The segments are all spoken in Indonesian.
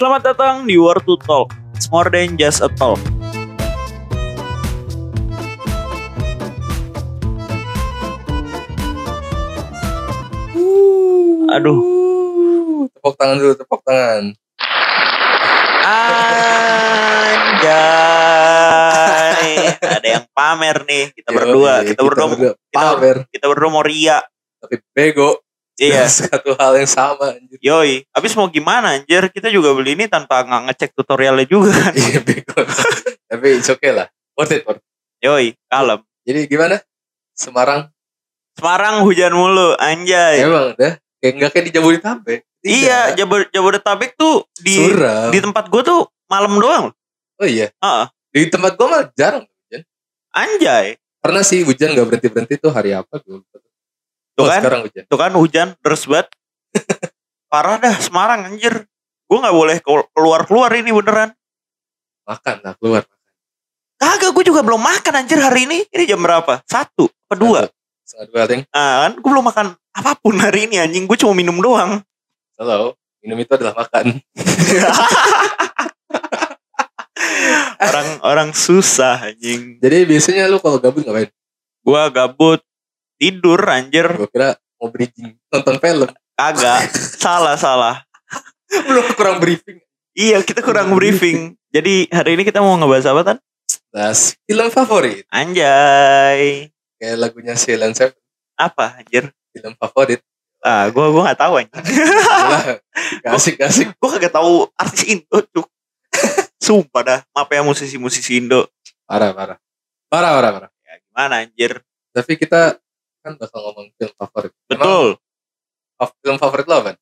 Selamat datang di War to Talk. It's more than just a talk. Aduh. Tepuk tangan dulu, tepuk tangan. Anjay. Ada yang pamer nih. Kita berdua, Yoi, kita berdua, kita, pamer, kita berdua mau ria. tapi bego. Iya. Satu hal yang sama anjir. Yoi, habis mau gimana anjir? Kita juga beli ini tanpa nggak ngecek tutorialnya juga kan. Iya bego. tapi it's okay lah. Worth it, worth it. Yoi, kalem. Jadi gimana? Semarang Semarang hujan mulu, anjay. emang dah kayak nggak kayak di Jabodetabek. Tidak. Iya, Jabod Jabodetabek tuh di Suram. di tempat gue tuh malam doang. Oh iya. Heeh. Di tempat gua mah jarang hujan. Anjay. Pernah sih hujan nggak berhenti berhenti tuh hari apa tuh? Oh, kan? sekarang hujan. Tuh kan hujan deras banget. Parah dah Semarang anjir. Gue nggak boleh keluar-keluar ini beneran. Makan lah keluar. Kagak, gue juga belum makan anjir hari ini. Ini jam berapa? Satu, apa dua? Setengah dua ting. Ah, kan gue belum makan apa pun hari ini anjing. Gue cuma minum doang. Halo. Minum itu adalah makan. orang orang susah anjing. Jadi biasanya lu kalau gabut ngapain? Gua gabut tidur anjir. Gua kira mau bridging nonton film. Kagak. salah salah. Belum kurang briefing. Iya kita kurang briefing. Jadi hari ini kita mau ngebahas apa tan? Bahas film favorit. Anjay. Kayak lagunya Silent Seven. Apa anjir? Film favorit. Ah, gua gua nggak tahu anjing. Gila. Asik asik. gua kagak tahu artis Indo cuk. Sumpah dah, maaf ya musisi-musisi Indo. Parah parah. Parah parah parah. Ya gimana anjir? Tapi kita kan bakal ngomong film favorit. Emang Betul. fa- film favorit lo apa?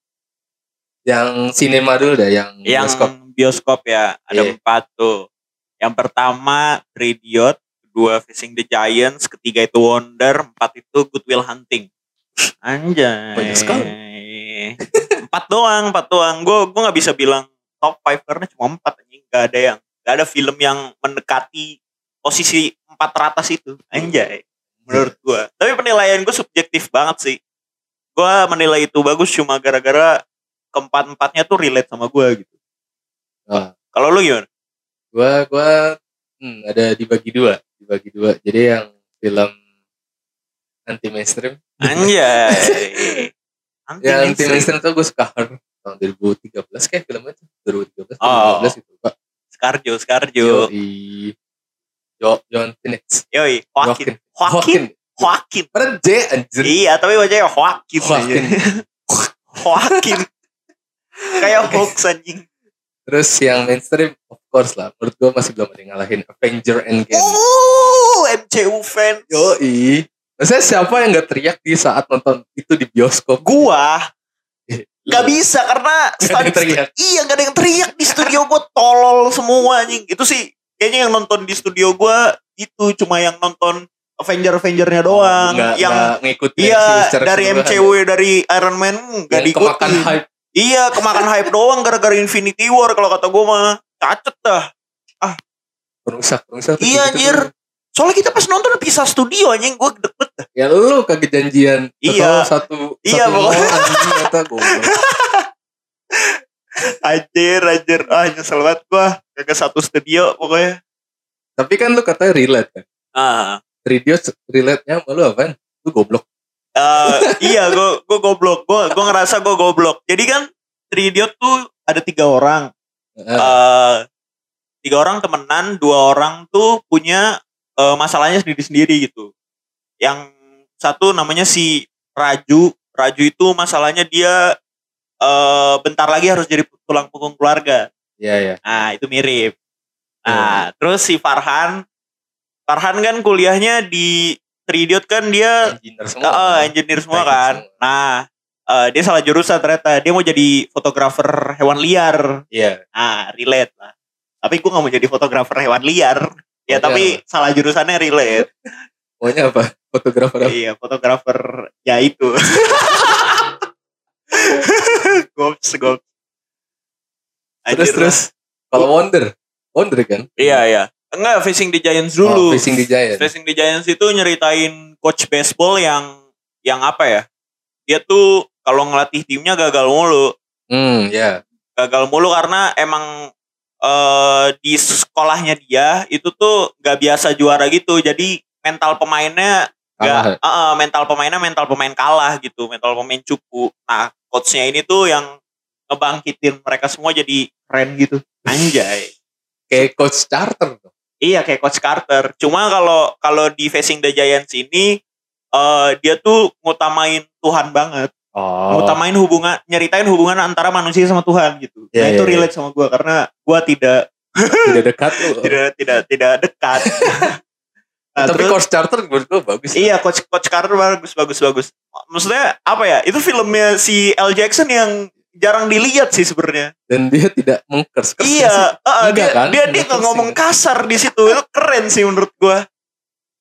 Yang sinema dulu deh, yang, Yang bioskop. bioskop, ya ada Iya. empat tuh. Yang pertama Three Idiot, kedua Facing the Giants, ketiga itu Wonder, empat itu Good Will Hunting. Anjay. Banyak sekali. empat doang, empat doang. Gue gue nggak bisa bilang top five karena cuma empat anjing. Gak ada yang, gak ada film yang mendekati posisi empat teratas itu. Anjay. Menurut gue. Tapi penilaian gue subjektif banget sih. Gue menilai itu bagus cuma gara-gara keempat-empatnya tuh relate sama gue gitu. Wah, Kalau lu gimana? gua gua hmm, ada dibagi dua, dibagi dua. Jadi yang film anti mainstream, Anjay. Anti yang anti mainstream. tuh gue suka tahun 2013 kayak filmnya tuh 2013 Oh. 2015 gitu pak. Scarjo, Scarjo. Yoi. Jo, John Phoenix. Yoi, Joaquin. Joaquin. Joaquin. Padahal J anjir. Iya, tapi wajahnya Joaquin. Joaquin. Joaquin. Kayak hoax anjing. Terus yang mainstream of course lah. Menurut gue masih belum ada yang ngalahin Avenger Endgame. Oh, MCU fans. Yoi. Maksudnya siapa yang gak teriak di saat nonton itu di bioskop? Gua Lu. gak bisa karena yang teriak. Iya, gak ada yang teriak di studio gua tolol semua anjing. Itu sih kayaknya yang nonton di studio gua itu cuma yang nonton Avenger-Avengernya doang. Nggak- yang ngikutin Iya dari keseluruhan. MCU dari Iron Man nggak kemakan diikutin. hype. Iya kemakan hype doang gara-gara Infinity War kalau kata gue mah cacet dah. Perusak, perusak. Iya, anjir. Soalnya kita pas nonton pisah studio anjing gue deket dah. Ya lu kagak janjian. Iya. Satu, Iya, satu pokoknya. anjing kata goblok. Anjir anjir ah nyesel banget gue kagak satu studio pokoknya. Tapi kan lu katanya relate kan. Ah 3 Idiots relate-nya sama lu apaan? Lu goblok. eh, iya gue gue goblok gue gue ngerasa gue goblok. Jadi kan Three Idiot tuh ada tiga orang. Eh tiga orang temenan, dua orang tuh punya eh, masalahnya sendiri-sendiri gitu. Yang satu namanya si Raju. Raju itu masalahnya dia eh bentar lagi harus jadi tulang punggung keluarga. Iya, iya. Nah, itu mirip. Nah, terus si Farhan Farhan kan kuliahnya di Three Idiot kan dia Engineer semua. eh, engineer semua kan. semua. Nah, eh, dia salah jurusan ternyata. Dia mau jadi fotografer hewan liar. Iya. Ah, relate lah. Tapi gue gak mau jadi fotografer hewan liar. Ya tapi salah jurusannya relate. Maunya apa? Fotografer apa? iya, fotografer ya itu. gops, gops. Terus, Anjir terus. Kalau Wonder. Wonder kan? Iya, iya. Enggak, Facing the Giants Oh, dulu. Facing the Giant. Facing the Giants itu nyeritain coach baseball yang yang apa ya? Dia tuh kalau ngelatih timnya gagal mulu. Hmm, ya. gagal mulu karena emang eh di sekolahnya dia itu tuh nggak biasa juara gitu jadi mental pemainnya Kalah. nggak eh, eh, mental pemainnya mental pemain kalah gitu mental pemain cupu nah coachnya ini tuh yang ngebangkitin mereka semua jadi keren gitu anjay Kayak coach charter tuh. Iya kayak Coach Carter. Cuma kalau kalau di Facing the Giants ini eh dia tuh ngutamain Tuhan banget. Oh. Ngutamain hubungan nyeritain hubungan antara manusia sama Tuhan gitu. Iya, nah itu iya, relate sama gua karena gua tidak Tidak dekat lu. tidak tidak tidak dekat. Nah, Tapi terus- coach charter menurut gue bagus. Iya coach coach Carter bagus bagus bagus. Maksudnya apa ya? Itu filmnya si L Jackson yang jarang dilihat sih sebenarnya. Dan dia tidak mengkers. Iya, heeh, Enggak dia, kan? dia dia nggak ngomong kasar di situ. Itu keren sih menurut gua.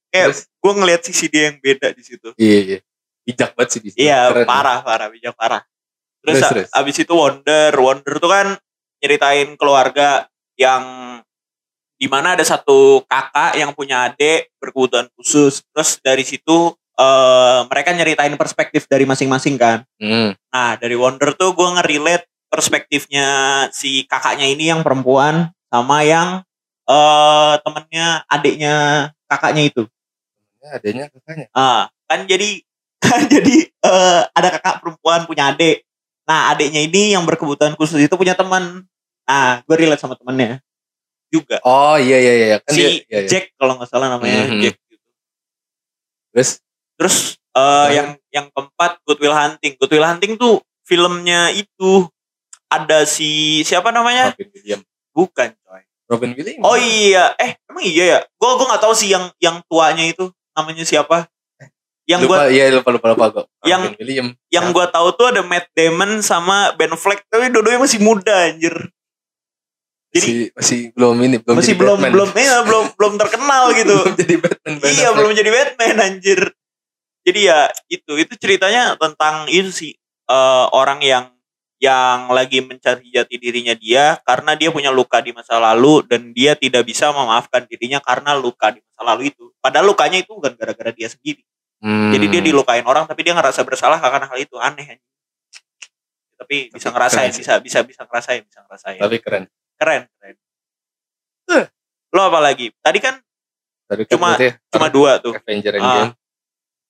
Kayak gua ngeliat sisi dia yang beda di situ. Iya, iya. Bijak banget sih di situ. Iya, Keren. parah, parah, bijak parah. Terus, Terus, a- terus. abis itu Wonder, Wonder tuh kan nyeritain keluarga yang di mana ada satu kakak yang punya adik berkebutuhan khusus. Terus dari situ eh, mereka nyeritain perspektif dari masing-masing kan. Hmm. Nah dari Wonder tuh gue nge-relate perspektifnya si kakaknya ini yang perempuan sama yang eh temennya adiknya kakaknya itu. Ya, adanya kakaknya. Ah, kan jadi kan jadi eh, ada kakak perempuan punya adik. Nah, adiknya ini yang berkebutuhan khusus itu punya teman. Nah, gue relate sama temennya juga. Oh iya iya iya. Kan si dia, iya, iya. Jack kalau nggak salah namanya Mhm. Jack gitu. Terus Terus eh, Betul. yang yang keempat Good Will Hunting. Good Will Hunting tuh filmnya itu ada si siapa namanya? Robin Williams. Bukan coy. Robin Williams. Oh iya, eh emang iya ya? Gue gue nggak tahu sih yang yang tuanya itu namanya siapa. Yang gue lupa, iya lupa lupa lupa kok. Yang- Robin Williams. yang gue tahu tuh ada Matt Damon sama Ben Affleck tapi dua-duanya masih muda anjir. Jadi masih, masih belum ini belum masih belum Batman. belum iya, belum belum terkenal gitu. belum jadi Batman. Iya Affleck. belum jadi Batman anjir. Jadi ya itu itu ceritanya tentang itu sih eh, orang yang yang lagi mencari jati dirinya dia karena dia punya luka di masa lalu dan dia tidak bisa memaafkan dirinya karena luka di masa lalu itu. Padahal lukanya itu bukan gara-gara dia sendiri. Hmm. Jadi dia dilukain orang tapi dia ngerasa bersalah karena hal itu aneh. anjing. Tapi bisa Tapi ngerasain, keren bisa bisa bisa ngerasain, bisa ngerasain. Tapi keren. keren, keren. Eh, Lo apa lagi? Tadi kan Tadi kan Cuma- cuma dua tuh. Avenger. Endgame.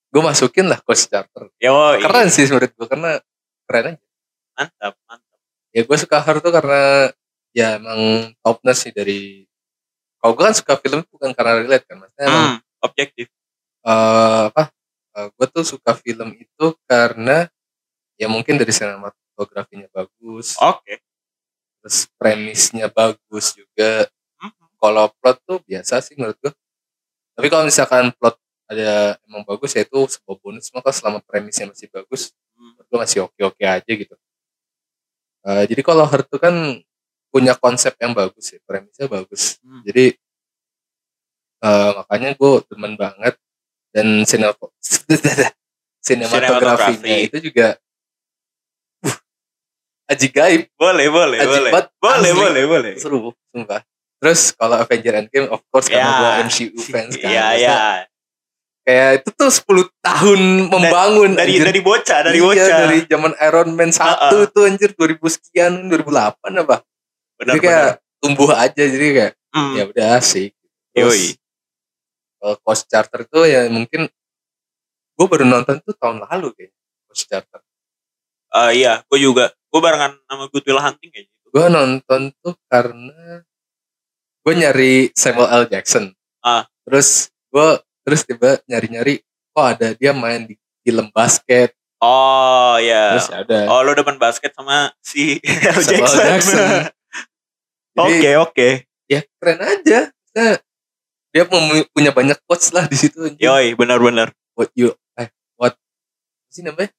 Gue masukin lah coach charter. Yo, Keren sih menurut gue karena keren aja. Mantap, mantap. Ya gue suka Her tuh karena ya emang topness sih dari kalau gue kan suka film bukan karena relate kan maksudnya emang Hmm, objektif. eh, apa gue tuh suka film itu karena ya mungkin dari sinematografinya bagus Oke. terus premisnya bagus juga Hmm. kalau plot tuh biasa sih menurut gue tapi kalau misalkan plot ada emang bagus ya itu sebuah bonus maka selama premisnya masih bagus Hmm. gue masih oke oke aja gitu Eh, jadi kalau Her tuh kan punya konsep yang bagus ya premisnya bagus Hmm. jadi eh, makanya gue demen banget dan sinemat sinematografinya Sinematografi. itu juga uh, aji gaib Boleh, boleh, Ajib boleh. Boleh, asli. boleh, boleh. seru sumpah terus kalau Avenger Endgame of course karena Ya. gue MCU fans kan Iya, Maksudnya iya. Kayak itu tuh 10 tahun membangun Dari anjir. dari bocah, dari Iya, bocah. dari zaman Iron Man 1 Uh-uh. tuh anjir 2000 sekian 2008 apa benar, jadi kayak tumbuh aja jadi kayak Hmm. ya udah asik Yoi. terus kalau Coast Charter tuh ya mungkin gue baru nonton tuh tahun lalu kayak Coast Charter Eh, iya, gue juga. Gue barengan sama Good Will Hunting kayak gitu. gue nonton tuh karena gue nyari Samuel L Jackson Ah. terus gue terus tiba nyari-nyari kok ada dia main di film basket Oh, iya. terus ya udah Oh, lo demen basket sama si L. Jackson. Oke, oke. ya keren aja Maksudnya, dia punya banyak quotes lah di situ. Yoi, benar-benar. what you eh what sih namanya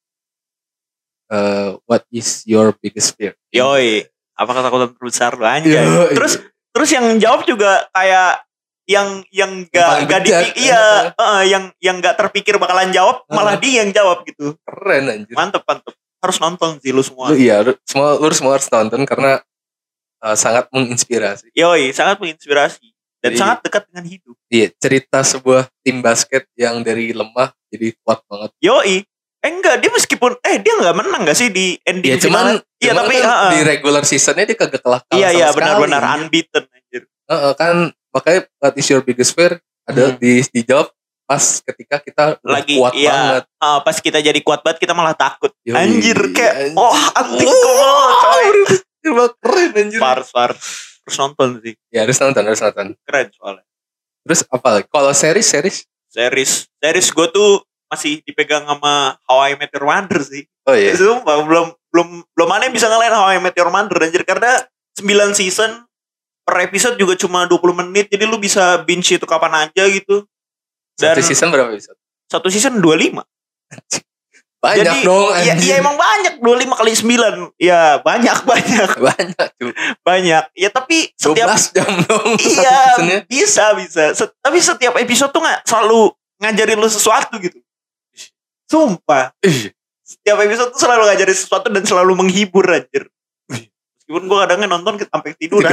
Eh, what is your biggest fear Yoi. Apa ketakutan terbesar lo anjay. Yoi. Terus terus yang jawab juga kayak yang yang gak di, iya eh, yang yang gak terpikir bakalan jawab malah Heeh. dia yang jawab gitu. Keren anjir. Mantep mantep. Harus nonton sih lu semua. Lu iya lu, semua lu semua harus nonton karena eh, sangat menginspirasi. Yoi sangat menginspirasi. Dan Jadi- sangat dekat dengan hidup. Iya cerita sebuah tim basket yang dari lemah jadi kuat banget. Yoi. Eh enggak, dia meskipun eh dia nggak menang gak sih di ending Ya cuman, finalnya? Iya tapi kan heeh. di regular seasonnya dia kagak kalah Iya iya benar-benar unbeaten anjir. Heeh, kan makanya what is your biggest fear ada Hmm. di dijawab pas ketika kita Lagi kuat iya, banget. ah, pas kita jadi kuat banget kita malah takut. Yoi, anjir kayak anjir. oh antik coy. Emang keren anjir. Pars pars. Terus nonton sih. Ya harus nonton, harus nonton. Keren soalnya. Terus apa lagi? Kalau series, series. Series series gue tuh masih dipegang sama How I Met Your Mother sih. Oh iya. Sumpah belum belum belum ada yang bisa ngalahin How I Met Your Mother anjir karena 9 season per episode juga cuma 20 menit jadi lu bisa binge itu kapan aja gitu. Dan Satu season berapa episode? satu season 25. Banyak Jadi, dong Iya, iya emang banyak 25 kali 9. Ya, banyak banyak Banyak tuh. banyak. Ya tapi 12 setiap jam dong iya bisa bisa. Set- tapi setiap episode tuh nggak selalu ngajarin lu sesuatu gitu. Sumpah. Setiap episode tuh selalu ngajarin sesuatu dan selalu menghibur anjir. Meskipun gue kadangnya nonton sampai tiduran.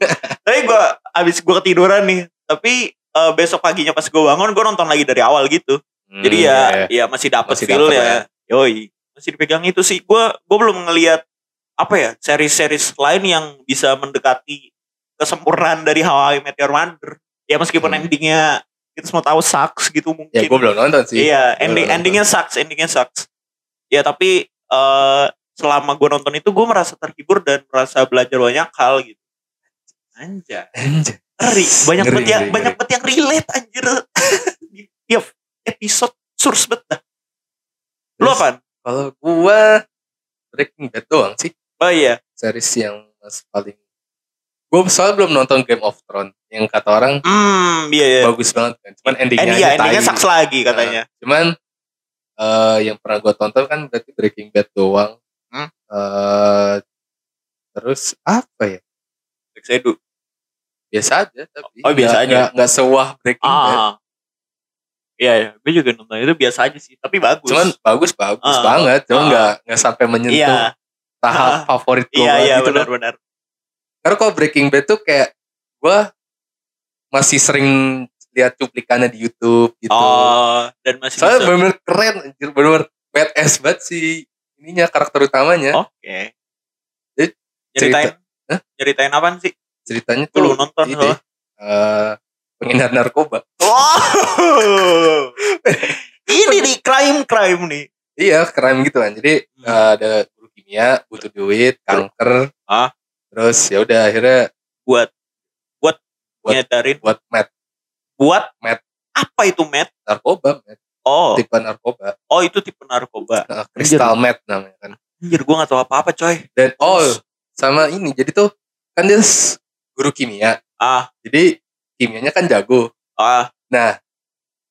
tapi gue abis gue ketiduran nih. Tapi eh, besok paginya pas gue bangun gue nonton lagi dari awal gitu. Jadi Hmm, ya, iya, iya. ya masih dapat Masih feel dapet ya. Yoi, masih dipegang itu sih. Gue gue belum ngelihat apa ya series-series lain yang bisa mendekati kesempurnaan dari How I Met Your Mother. Ya meskipun Hmm. endingnya kita semua tahu sucks gitu mungkin. Ya gue belum nonton sih. Iya, ending endingnya sucks, endingnya sucks. Ya tapi eh selama gue nonton itu gue merasa terhibur dan merasa belajar banyak hal gitu. Anjir. Ngeri, banyak Ngeri, banget yang ngeri, banyak banget yang relate anjir. Tiap episode source bet dah. Lu apaan? Kalau gua Breaking Bad doang sih. Oh iya. Series yang mas paling gue soalnya belum nonton Game of Thrones yang kata orang Hmm, iya iya. bagus banget kan. Cuman endingnya Eh, iya, endingnya saks lagi katanya. Nah, cuman eh, yang pernah gue tonton kan berarti Breaking Bad doang. Eh, terus apa ya? Sedu. Biasa aja tapi. Oh, biasa nggak- aja. nggak- sewah Breaking Bad. Ah. Iya, iya. Gue juga nonton itu biasa aja sih, tapi bagus. Cuman bagus bagus Ah. banget. Cuman Ah. nggak nggak sampai menyentuh iya, tahap Ah. favorit gue iya, iya, gitu benar-benar. Karena kalau Breaking Bad tuh kayak gue masih sering lihat cuplikannya di YouTube gitu. Oh, dan masih Soalnya bisa. bener-bener keren, anjir, bener-bener badass banget sih ininya karakter utamanya. Oke. Jadi, Ceritain. Hah? Ceritain apaan sih? Ceritanya tuh belum nonton ini, soalnya. eh, pengedar narkoba. Wow. Ini nih crime crime nih. Iya, keren gitu kan. Jadi Hmm. eh, ada guru kimia, butuh duit, kanker. Ah. Terus ya udah akhirnya Buat buat Buat- nyedarin buat met buat Met. Apa itu met? narkoba, met, Oh, tipe narkoba. oh itu tipe narkoba. Nah, Crystal meth namanya kan. Anjir, gue gak tahu apa-apa coy. Dan oh, sama ini. Jadi tuh kan dia guru kimia. Ah, Jadi kimianya kan jago. ah, Nah,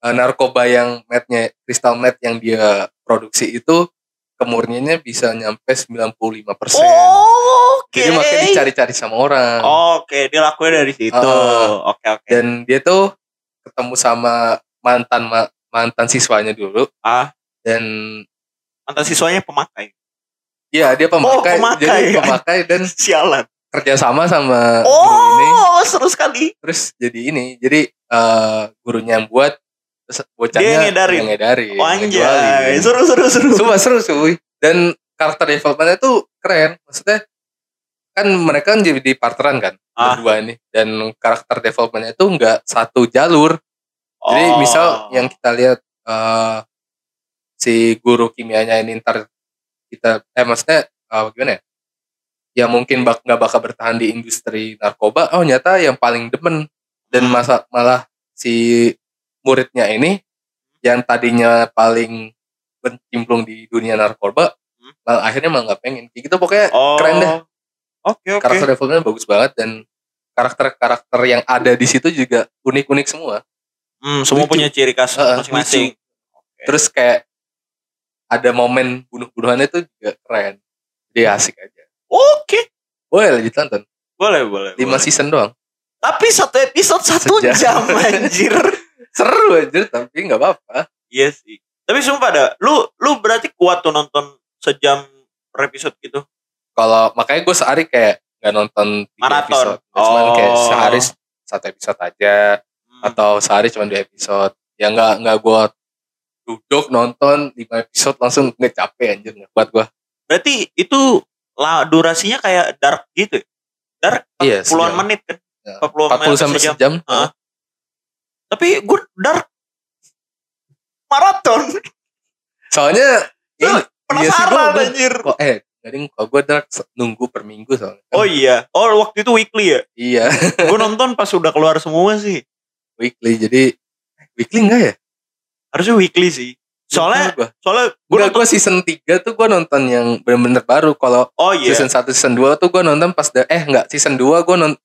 eh, narkoba yang methnya crystal meth yang dia produksi itu kemurniannya bisa nyampe 95%. Oh, oke. Jadi makanya dicari-cari sama orang. Oke, dia lakuin dari situ. Ah. Oke, oke. Dan dia tuh ketemu sama mantan ma- mantan siswanya dulu Ah, dan mantan siswanya pemakai. Iya dia pemakai, Oh, pemakai. jadi pemakai dan Sialan. kerjasama sama guru ini. Oh, seru sekali. Terus jadi ini, jadi eh, gurunya yang buat, bocahnya Dia yang ngedarin. yang ngedarin, Oh, anjay. Seru, seru, seru. Sumpah seru cuy. Dan karakter developmentnya tuh keren. Maksudnya kan mereka kan jadi partneran kan Ah. berdua ini dan karakter developmentnya itu nggak satu jalur. Jadi Oh. misal yang kita lihat eh, si guru kimianya ini ntar kita eh maksudnya eh, gimana ya? Ya mungkin bak nggak bakal bertahan di industri narkoba. Oh nyata yang paling demen dan Hmm. masa malah si muridnya ini yang tadinya paling bercimplung di dunia narkoba, Hmm. malah akhirnya malah nggak pengen. Kayak gitu pokoknya Oh. keren deh. Oke, oke. Karakter developmentnya bagus banget dan karakter-karakter yang ada di situ juga unik-unik semua. Hmm, semua lucu. punya ciri khas masing-masing. Terus kayak ada momen bunuh-bunuhannya tuh juga keren. Dia asik aja. Oke. Boleh lanjut tonton. Boleh, boleh. 5 boleh. season doang. Tapi satu episode satu Sejam. jam anjir. Seru aja tapi nggak apa-apa. Iya sih. Tapi sumpah dah, lu lu berarti kuat tuh nonton sejam per episode gitu. Kalau makanya gue sehari kayak nggak nonton Maraton. episode. Cuman kayak Oh. sehari satu episode aja Hmm. atau sehari cuma dua episode. Ya nggak nggak gue duduk nonton 5 episode langsung nggak capek anjir nggak kuat gua Berarti itu lah durasinya kayak dark gitu. Dark Iya, puluhan sejam. menit kan. Ya, 40 40 sampai sejam. sejam. Heeh. Tapi gue dark maraton. Soalnya ini, iya Penasaran gua- anjir. kok eh jadi kalau gue dark nunggu per minggu soalnya. Oh iya. Oh waktu itu weekly ya. iya gue nonton pas udah keluar semua sih. Weekly jadi weekly enggak ya? Harusnya weekly sih. Soalnya gua. soalnya gue nonton. gue season 3 tuh gue nonton yang bener-bener baru. Kalau Oh iya. season 1, season 2 tuh gue nonton pas, da- eh enggak, season 2 gue nonton,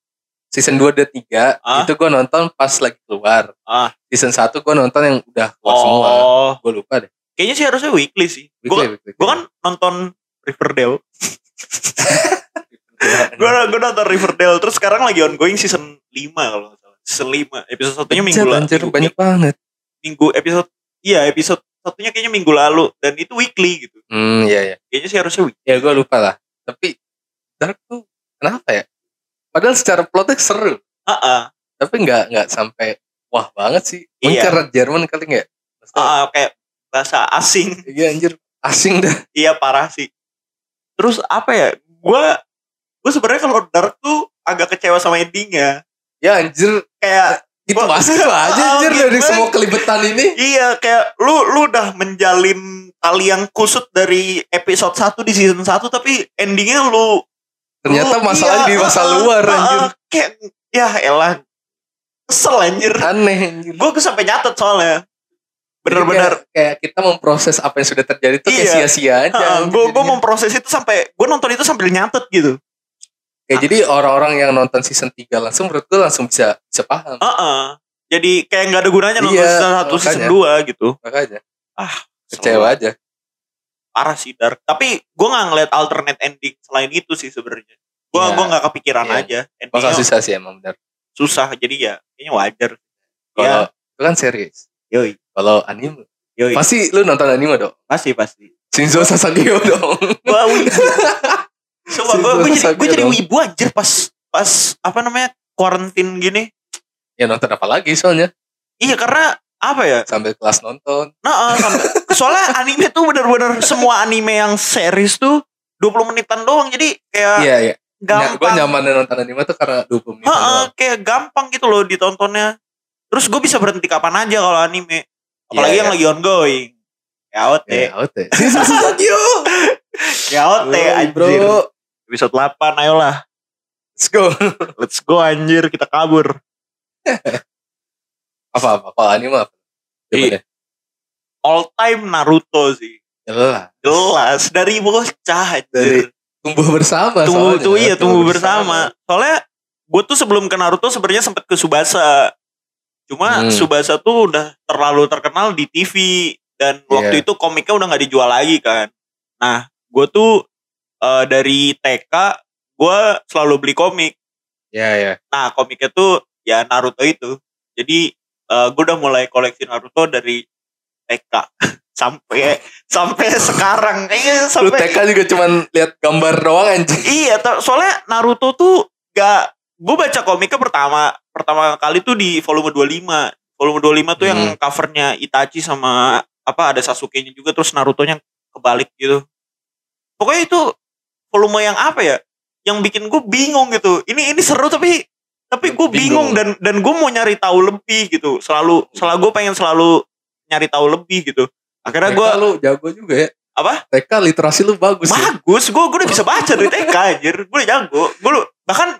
season 2 dan 3 Ah. itu gue nonton pas lagi keluar. Ah. Season 1 gue nonton yang udah keluar semua. Oh. Gue lupa deh. Kayaknya sih harusnya weekly sih. Gue gue kan nonton Riverdale. Gue gue nonton Riverdale. Terus sekarang lagi ongoing season 5 kalau. Season 5. Episode satunya minggu lalu. anjir, minggu- banyak banget. Minggu episode. Iya episode satunya kayaknya minggu lalu. Dan itu weekly gitu. Hmm, iya, iya. Kayaknya sih harusnya weekly. Ya gue lupa lah. Tapi Dark tuh kenapa ya? Padahal secara plotnya seru. Ah, ah. Tapi nggak nggak sampai wah banget sih. Mungkin Iya. karena Jerman kali nggak? Ah, ah, kayak bahasa asing. Iya anjir. Asing dah. Iya parah sih. Terus apa ya? Gue gue sebenarnya kalau Dark tuh agak kecewa sama endingnya. Ya anjir. Kayak Itu tuh aja anjir dari semua kelibetan ini. iya kayak lu lu udah menjalin tali yang kusut dari episode 1 di season 1 tapi endingnya lu Ternyata lu- masalahnya iya, di masa ah, luar ah, anjir. Kayak ya elah. Kesel anjir. Aneh anjir. Gue sampai nyatet soalnya. Bener-bener. Jadi kayak, kayak kita memproses apa yang sudah terjadi itu kayak Iya. sia-sia aja. Gue gue memproses itu sampai gue nonton itu sambil nyatet gitu. Kayak jadi orang-orang yang nonton season 3 langsung menurut gue langsung bisa bisa paham. Heeh. Jadi kayak nggak ada gunanya nonton Iya, season 1 season makanya. 2 gitu. Makanya Ah, kecewa aja. Parah sih Dark. Tapi gue nggak ngeliat alternate ending selain itu sih sebenarnya. Gue Iya. gua nggak kepikiran Iya. aja. Endingnya susah sih emang benar. susah. Jadi ya kayaknya wajar. Kalau Iya. itu kan series. Yoi. Kalau anime Yoi. pasti lu nonton anime dong. Pasti pasti. Shinzo Sasageo dong. Gua wibu. Coba gue gue jadi gue jadi wibu anjir pas pas apa namanya quarantine gini. ya nonton apa lagi soalnya Iya karena apa ya? sambil kelas nonton. Nah, eh, sampai, soalnya anime tuh bener-bener semua anime yang series tuh 20 menitan doang. Jadi kayak Iya iya. Nah, gue gampang. nyaman nonton anime tuh karena 20 menit. Heeh, kayak gampang gitu loh ditontonnya. Terus gue bisa berhenti kapan aja kalau anime. Apalagi Iya, yang iya. lagi ongoing. Ya OT. Ya, Sasageo. Ya OT Yoi, anjir. bro. Episode 8 ayolah. Let's go. Let's go anjir kita kabur. apa apa? Kalau anime apa? Iya. deh. All time Naruto sih. Jelas. Jelas dari bocah anjir. Dari tumbuh bersama. tumbuh soalnya. tuh iya tumbuh bersama. Soalnya gue tuh sebelum ke Naruto sebenarnya sempet ke Subasa. Cuma Hmm. Subasa tuh udah terlalu terkenal di TV dan waktu Iya. itu komiknya udah nggak dijual lagi kan. Nah, gue tuh eh, dari TK gue selalu beli komik. Ya ya. Nah, komiknya tuh ya Naruto itu. Jadi eh, gue udah mulai koleksi Naruto dari TK sampai sampai sekarang. Iya, Lu sampai TK juga cuman lihat gambar doang anjing. Iya, soalnya Naruto tuh gak gue baca komiknya pertama pertama kali tuh di volume 25. Volume 25 tuh yang Hmm. covernya Itachi sama apa ada Sasuke-nya juga terus Naruto-nya kebalik gitu. Pokoknya itu volume yang apa ya? Yang bikin gue bingung gitu. Ini ini seru tapi tapi gue bingung, Bingung. dan dan gue mau nyari tahu lebih gitu. Selalu selalu gue pengen selalu nyari tahu lebih gitu. Akhirnya gue lu jago juga ya. apa? TK literasi lu bagus ya. bagus gue gue udah bisa baca dari TK anjir gue udah jago gue bahkan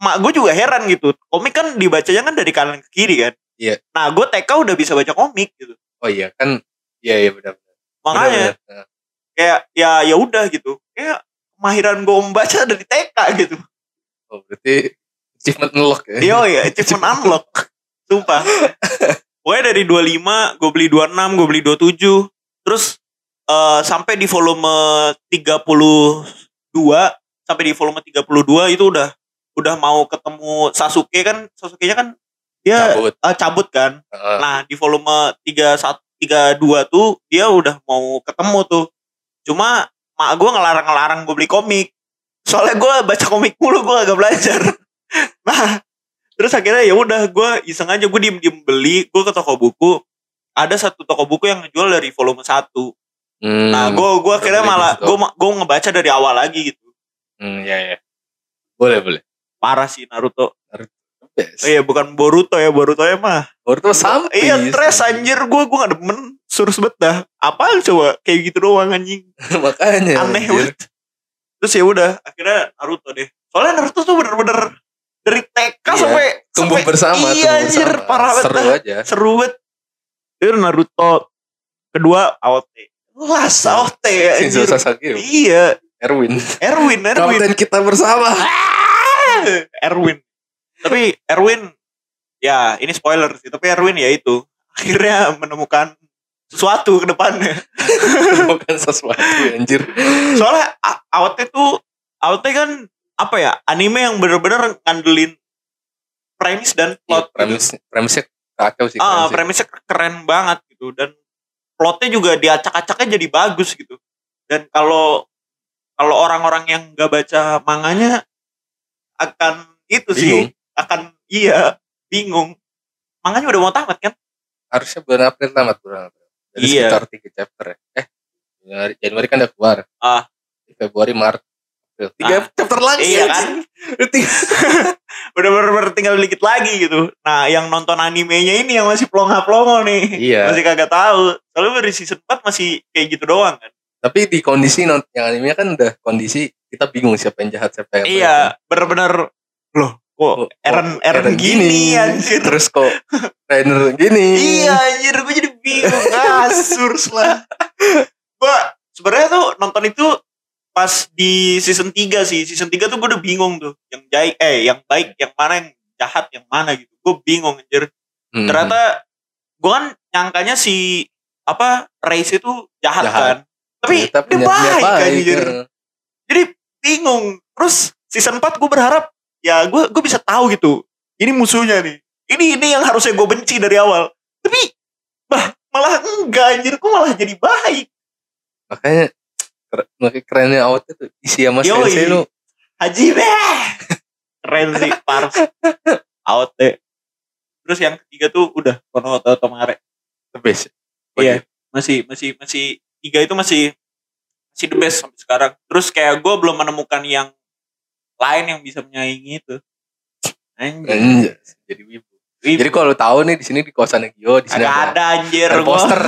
mak gue juga heran gitu komik kan dibacanya kan dari kanan ke kiri kan Iya. nah gue TK udah bisa baca komik gitu Oh iya kan. Iya iya benar. makanya Benar, benar. kayak ya ya udah gitu kayak kemahiran gue membaca dari TK gitu. Oh berarti achievement unlock ya. yo ya achievement unlock. Sumpah. Pokoknya dari 25 gue beli 26 gue beli 27 terus eh, sampai di volume 32 sampai di volume 32 itu udah udah mau ketemu Sasuke kan. Sasuke-nya kan dia Cabut. eh, cabut kan. Heeh. nah di volume 31 32 tuh dia udah mau ketemu tuh. Cuma mak gue ngelarang-ngelarang gue beli komik soalnya gue baca komik mulu gue agak belajar nah terus akhirnya ya udah gue iseng aja gue diem diem beli gue ke toko buku ada satu toko buku yang ngejual dari volume 1. Hmm, Nah, gue Udah akhirnya malah gue gue ngebaca dari awal lagi gitu. Hmm, ya ya. Boleh boleh. Parah sih Naruto. Best. Oh, iya bukan Boruto ya, Boruto ya mah. Boruto sampai. Iya, stres anjir gue gue gak demen. Surus bet dah. Apaan coba kayak gitu doang anjing. Makanya. Aneh banget. Terus ya udah, akhirnya Naruto deh. Soalnya Naruto tuh bener-bener dari TK Iya, sampai Tumbuh sampai- bersama. Iya tumbuh anjir, bersama. parah banget. Seru dah. aja. Seru banget. Itu Naruto. Kedua AOT. Lah AOT Shinzo anjir. Sasageo. Iya, Erwin. Erwin, Erwin. Kapten kita bersama. Ah, Erwin. Tapi Erwin ya ini spoiler sih, tapi Erwin ya itu akhirnya menemukan sesuatu ke depannya. Bukan sesuatu anjir. Soalnya A- AOT tuh AOT kan apa ya? Anime yang bener-bener ngandelin premis dan Iya, plot. gitu. premis premisnya kacau sih. Ah, keren sih. premisnya keren banget gitu dan plotnya juga diacak-acaknya jadi bagus gitu. Dan kalau kalau orang-orang yang nggak baca manganya akan itu sih Bingung. Akan iya bingung. Manganya udah mau tamat kan? Harusnya bulan April tamat bulan April. Jadi Iya. sekitar 3 chapter ya. Eh, Januari, Januari kan udah keluar. Ah. Februari, Maret, April. Tiga Ah. chapter lagi. Iya kan? anjing. Udah tiga. Bener-bener tinggal dikit lagi gitu. Nah, yang nonton animenya ini yang masih plonga-plongo nih. Iya. Masih kagak tahu. Soalnya dari season 4 masih kayak gitu doang kan. Tapi di kondisi yang anime kan udah kondisi kita bingung siapa yang jahat siapa yang. Iya, bener-bener loh kok Eren kok Eren gini, anjir. Terus kok Rainer gini. Iya anjir gue jadi bingung Asurs lah Gue sebenarnya tuh nonton itu Pas di season 3 sih Season 3 tuh gue udah bingung tuh Yang baik Eh yang baik Yang mana yang jahat Yang mana gitu Gue bingung anjir Hmm. Ternyata Gue kan nyangkanya si Apa Race itu jahat, Jahat. kan Tapi Ternyata dia baik, anjir eh. Jadi bingung Terus season 4 gue berharap Ya gue gue bisa tahu gitu. Ini musuhnya nih. Ini ini yang harusnya gue benci dari awal. Tapi Bah malah enggak anjir. Gue malah jadi baik? Makanya makanya kerennya awet itu isi sama Yoi. sensei lu. Haji beh Keren sih Pars Out deh Terus yang ketiga tuh udah Kono Oto Mare the best. Iya Masih masih masih Tiga itu masih Masih the best sampai sekarang. Terus kayak gue belum menemukan yang Lain yang bisa menyaingi itu Anjir jadi wibu. Jadi kalau tahu nih di sini di kosannya Gio di sini ada, ada anjir ada Gua- poster,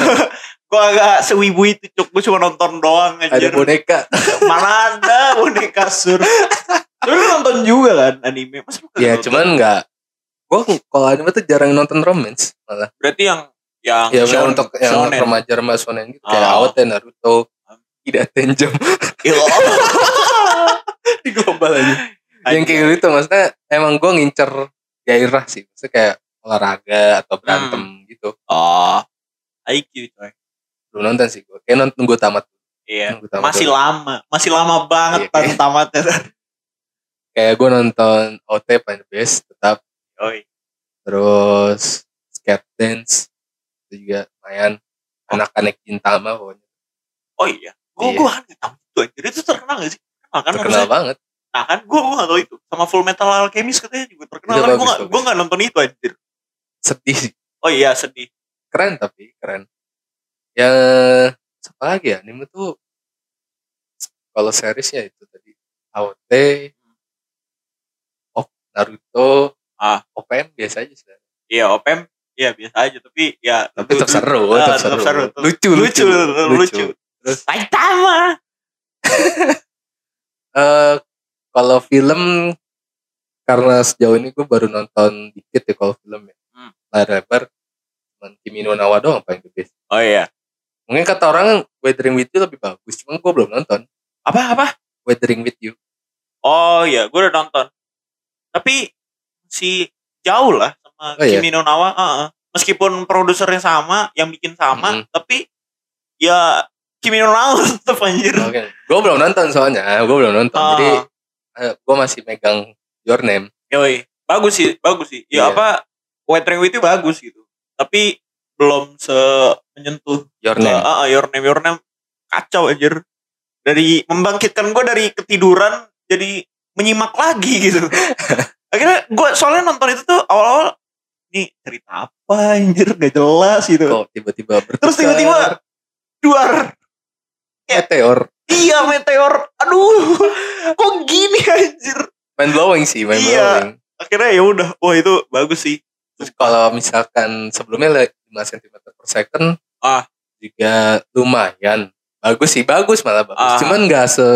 Gue agak sewibu itu cuk Gue cuma nonton doang ada anjir boneka. Mana ada boneka sur Lu nonton juga kan anime lu kagak ya nonton? cuman enggak. Gua kalau anime tuh jarang nonton romance malah. Berarti yang Yang Ya shonen- untuk yang shonen. remaja remaja shonen gitu kayak Oh. Awet dan Naruto. Tidak Iya. di global aja. yang kayak gitu maksudnya emang gue ngincer gairah sih. Maksudnya kayak olahraga atau berantem gitu. Oh IQ coy Belum nonton sih gue. Kayak nonton gue tamat. Iya Nunggu tamat Masih dulu. lama Masih lama banget Iya, kan kayak- tamatnya Kayak gue nonton OT the best tetap. Oi. Terus skate dance itu juga lumayan anak-anak Gintama pokoknya Oh iya Gue Iya. gue gak tau itu anjir Itu terkenal gak sih? Terkenal kan terkenal harusnya? banget. Nah kan gue gue gak tau itu. Sama Full Metal Alchemist katanya juga terkenal. Kan Gue gak, gue gak nonton itu anjir. Sedih. Sih Oh iya sedih. Keren tapi keren. Yang apa lagi ya? Anime tuh kalau seriesnya itu tadi. AOT oh, Naruto. Ah. OPM biasa aja sih. Iya OPM Iya biasa aja. Tapi ya tapi tetap seru Ah, tetap seru, lucu Lucu. Lucu, Terus- Saitama Eh, kalau film karena sejauh ini gue baru nonton dikit ya kalau film ya Hmm. layar lebar cuman Kimi no Nawa doang paling the best Oh iya mungkin kata orang Weathering with You lebih bagus cuman gue belum nonton Apa apa? Weathering with You Oh iya, gue udah nonton. Tapi si jauh lah sama Oh, iya? Kimi no Nawa. Heeh. Meskipun produsernya sama, yang bikin sama, Mm-mm. tapi ya Kimi no Nawa tetap anjir. Oke. Gue belum nonton soalnya, gue belum nonton. Ah. Jadi gue masih megang Your Name. Yoi, bagus sih, bagus sih. Ya Iya. apa, Weathering with You bagus gitu. Tapi belum se menyentuh Your Name. ah, ah, Your Name, Your Name kacau anjir. Dari membangkitkan gue dari ketiduran jadi menyimak lagi gitu. Akhirnya gue soalnya nonton itu tuh awal-awal ini cerita apa anjir gak jelas gitu kok tiba-tiba bertukar Terus tiba-tiba- duar meteor. Iya meteor. Aduh kok gini anjir? Mind blowing sih mind Iya. blowing. Akhirnya ya udah wah itu bagus sih. Terus kalau misalkan sebelumnya le- 5 cm per second Ah. juga lumayan. Bagus sih bagus malah bagus. Ah. cuman nggak se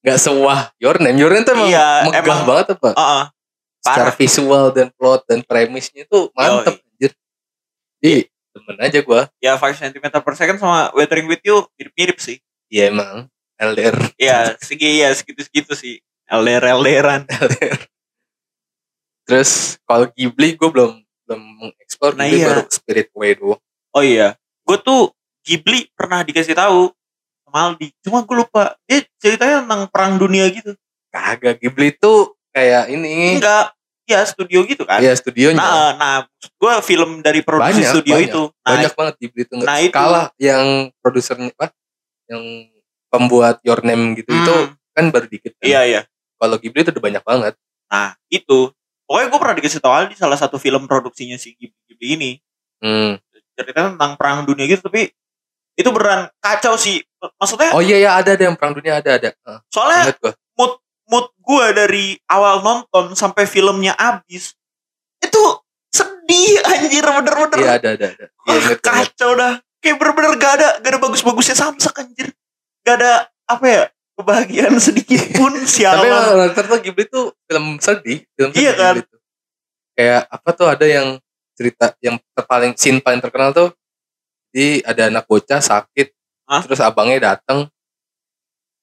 nggak sewah your name your name tuh emang Iya, megah emang- banget apa? Ah. secara parah. visual dan plot dan premisnya tuh mantep anjir. Ih, temen aja gua. Ya 5 cm per second sama Weathering with You mirip-mirip sih Iya emang. LDR ya segi ya segitu-segitu sih. LDR LDRan terus kalau Ghibli gue belum belum mengeksplor Nah, Ghibli iya. baru Spirit Way doang. Oh iya. Gue tuh Ghibli pernah dikasih tahu sama Aldi. Cuma gue lupa. Dia ceritanya tentang perang dunia gitu. Kagak Ghibli tuh kayak ini. Enggak. Ya studio gitu kan. Ya studionya. Nah nah gue film dari produksi Banyak, studio banyak. itu. Nah banyak banget Ghibli tuh. Nggak Nah, itu. kalah yang produsernya apa yang pembuat Your Name gitu hmm, itu kan baru dikit kan. iya iya. Kalau Ghibli itu udah banyak banget. Nah itu. Pokoknya gue pernah dikasih tahu Aldi salah satu film produksinya si Ghibli, Ghibli ini. Hmm. ceritanya tentang perang dunia gitu tapi itu beneran kacau sih. Maksudnya oh iya ya ada ada yang perang dunia ada ada. Heeh, soalnya gua. mood gue dari awal nonton sampai filmnya habis itu sedih anjir bener-bener. Iya ada ada ada. Iya gua, ingat. kacau dah kayak bener-bener gak ada gak ada bagus-bagusnya samsak anjir gak ada apa ya kebahagiaan sedikit pun tapi sialan emang rata-rata Ghibli tuh film sedih film sedih Iya kan? Ghibli tuh. kayak apa tuh ada yang cerita yang terpaling scene paling terkenal tuh di ada anak bocah sakit Hah? terus abangnya datang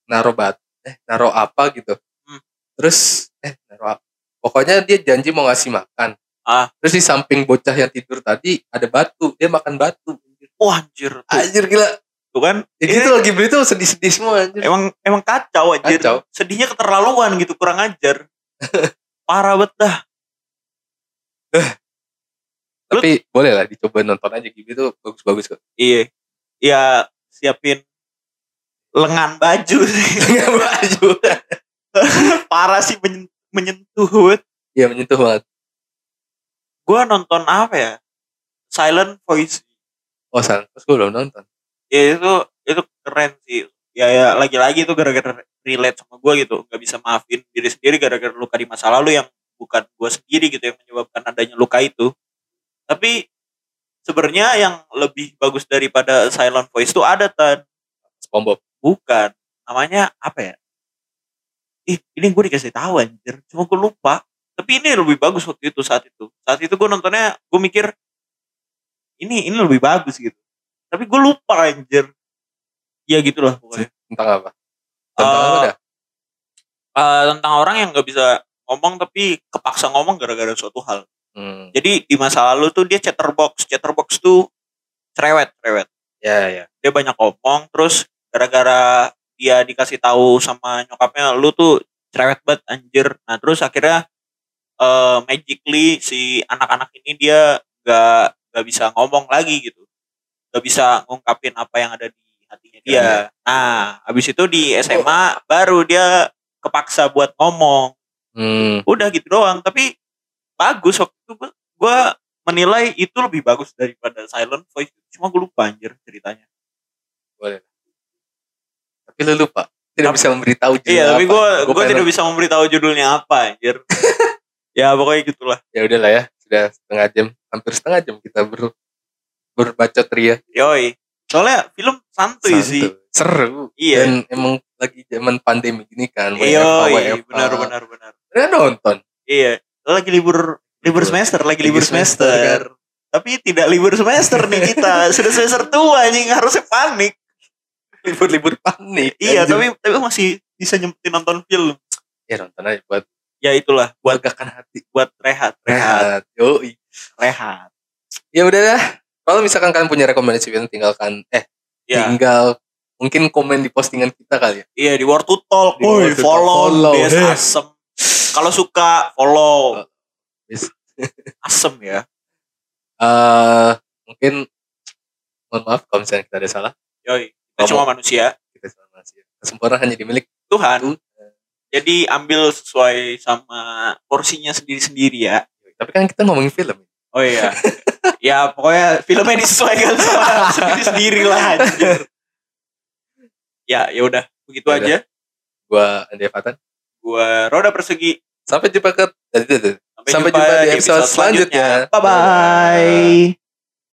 naruh bat eh naruh apa gitu Hmm. terus eh naruh apa pokoknya dia janji mau ngasih makan Ah. terus di samping bocah yang tidur tadi ada batu dia makan batu wah anjir tuh, anjir gila. Tuh kan? Ya gitu loh Ghibli tuh sedih-sedih semua anjir. Emang emang kacau anjir. Kacau. sedihnya keterlaluan gitu kurang ajar. Parah banget dah. Tapi boleh lah dicoba nonton aja Ghibli tuh bagus-bagus kok. Iya. Iya siapin lengan baju sih. Nggak baju. Parah sih menyen- menyentuh Iya menyentuh banget. gue nonton apa ya? Silent Voice Oh san, terus gue belum nonton. ya itu itu keren sih. Ya ya lagi-lagi itu gara-gara relate sama gue gitu. Nggak bisa maafin diri sendiri gara-gara luka di masa lalu yang bukan gue sendiri gitu yang menyebabkan adanya luka itu. Tapi sebenarnya yang lebih bagus daripada Silent Voice itu ada tan. SpongeBob. bukan. Namanya apa ya? Ih ini gue dikasih tahu anjir. Cuma gue lupa. Tapi ini lebih bagus waktu itu saat itu. Saat itu gue nontonnya gue mikir ini ini lebih bagus gitu tapi gue lupa anjir ya gitulah pokoknya Tentang apa? Tentang Eh, apa dah? Eh, tentang orang yang nggak bisa ngomong tapi kepaksa ngomong gara-gara suatu hal Hmm. jadi di masa lalu tuh dia chatterbox chatterbox tuh cerewet cerewet Ya ya. dia banyak ngomong terus gara-gara dia dikasih tahu sama nyokapnya lu tuh cerewet banget anjir nah terus akhirnya eh magically si anak-anak ini dia gak gak bisa ngomong lagi gitu gak bisa ngungkapin apa yang ada di hatinya dia Ya, nah habis itu di SMA baru dia kepaksa buat ngomong Hmm. udah gitu doang tapi bagus waktu itu gua, gua menilai itu lebih bagus daripada Silent Voice cuma gue lupa anjir ceritanya Tapi lu lupa. Tidak bisa memberitahu judul Iya, tapi gue Gua gue tidak bisa memberitahu judulnya apa, anjir. ya pokoknya gitulah. Ya udahlah ya. Sudah setengah jam, hampir setengah jam kita ber berbacot ria. Yoi. Soalnya film santuy sih. Santuy. Seru. Iya. Dan emang lagi zaman pandemi gini kan. WFH. benar benar benar. Udah nonton. Iya, lagi libur libur semester, lagi Lagi libur semester, semester. Tapi tidak libur semester nih kita. Sudah semester tua anjing harusnya panik. Libur-libur panik. Iya, Anjir. tapi tapi masih bisa nyempetin nonton film. Ya nonton aja buat Ya itulah buat melegakan hati. buat rehat, rehat, Rehat. Yoi. Rehat. Ya udah dah. Kalau misalkan kalian punya rekomendasi film tinggalkan eh Ya, tinggal mungkin komen di postingan kita kali ya. iya di War to Talk. Di Talk, follow, follow, Des eh. asem. Kalau suka follow. Yes. asem ya. eh mungkin mohon maaf kalau misalnya kita ada salah. Yoi, kita Ngomong. cuma manusia. Kita salah manusia. Kesempurnaan hanya dimiliki Tuhan. Tuhan. Jadi ambil sesuai sama porsinya sendiri-sendiri ya. Tapi kan kita ngomongin film. Oh iya. ya pokoknya filmnya disesuaikan sama sendiri sendiri lah anjir. Ya, ya udah, begitu Ya udah. aja. Gua Andi Fatan. Gua Roda Persegi. Sampai jumpa ke Sampai, Sampai jumpa di episode selanjutnya. Bye bye.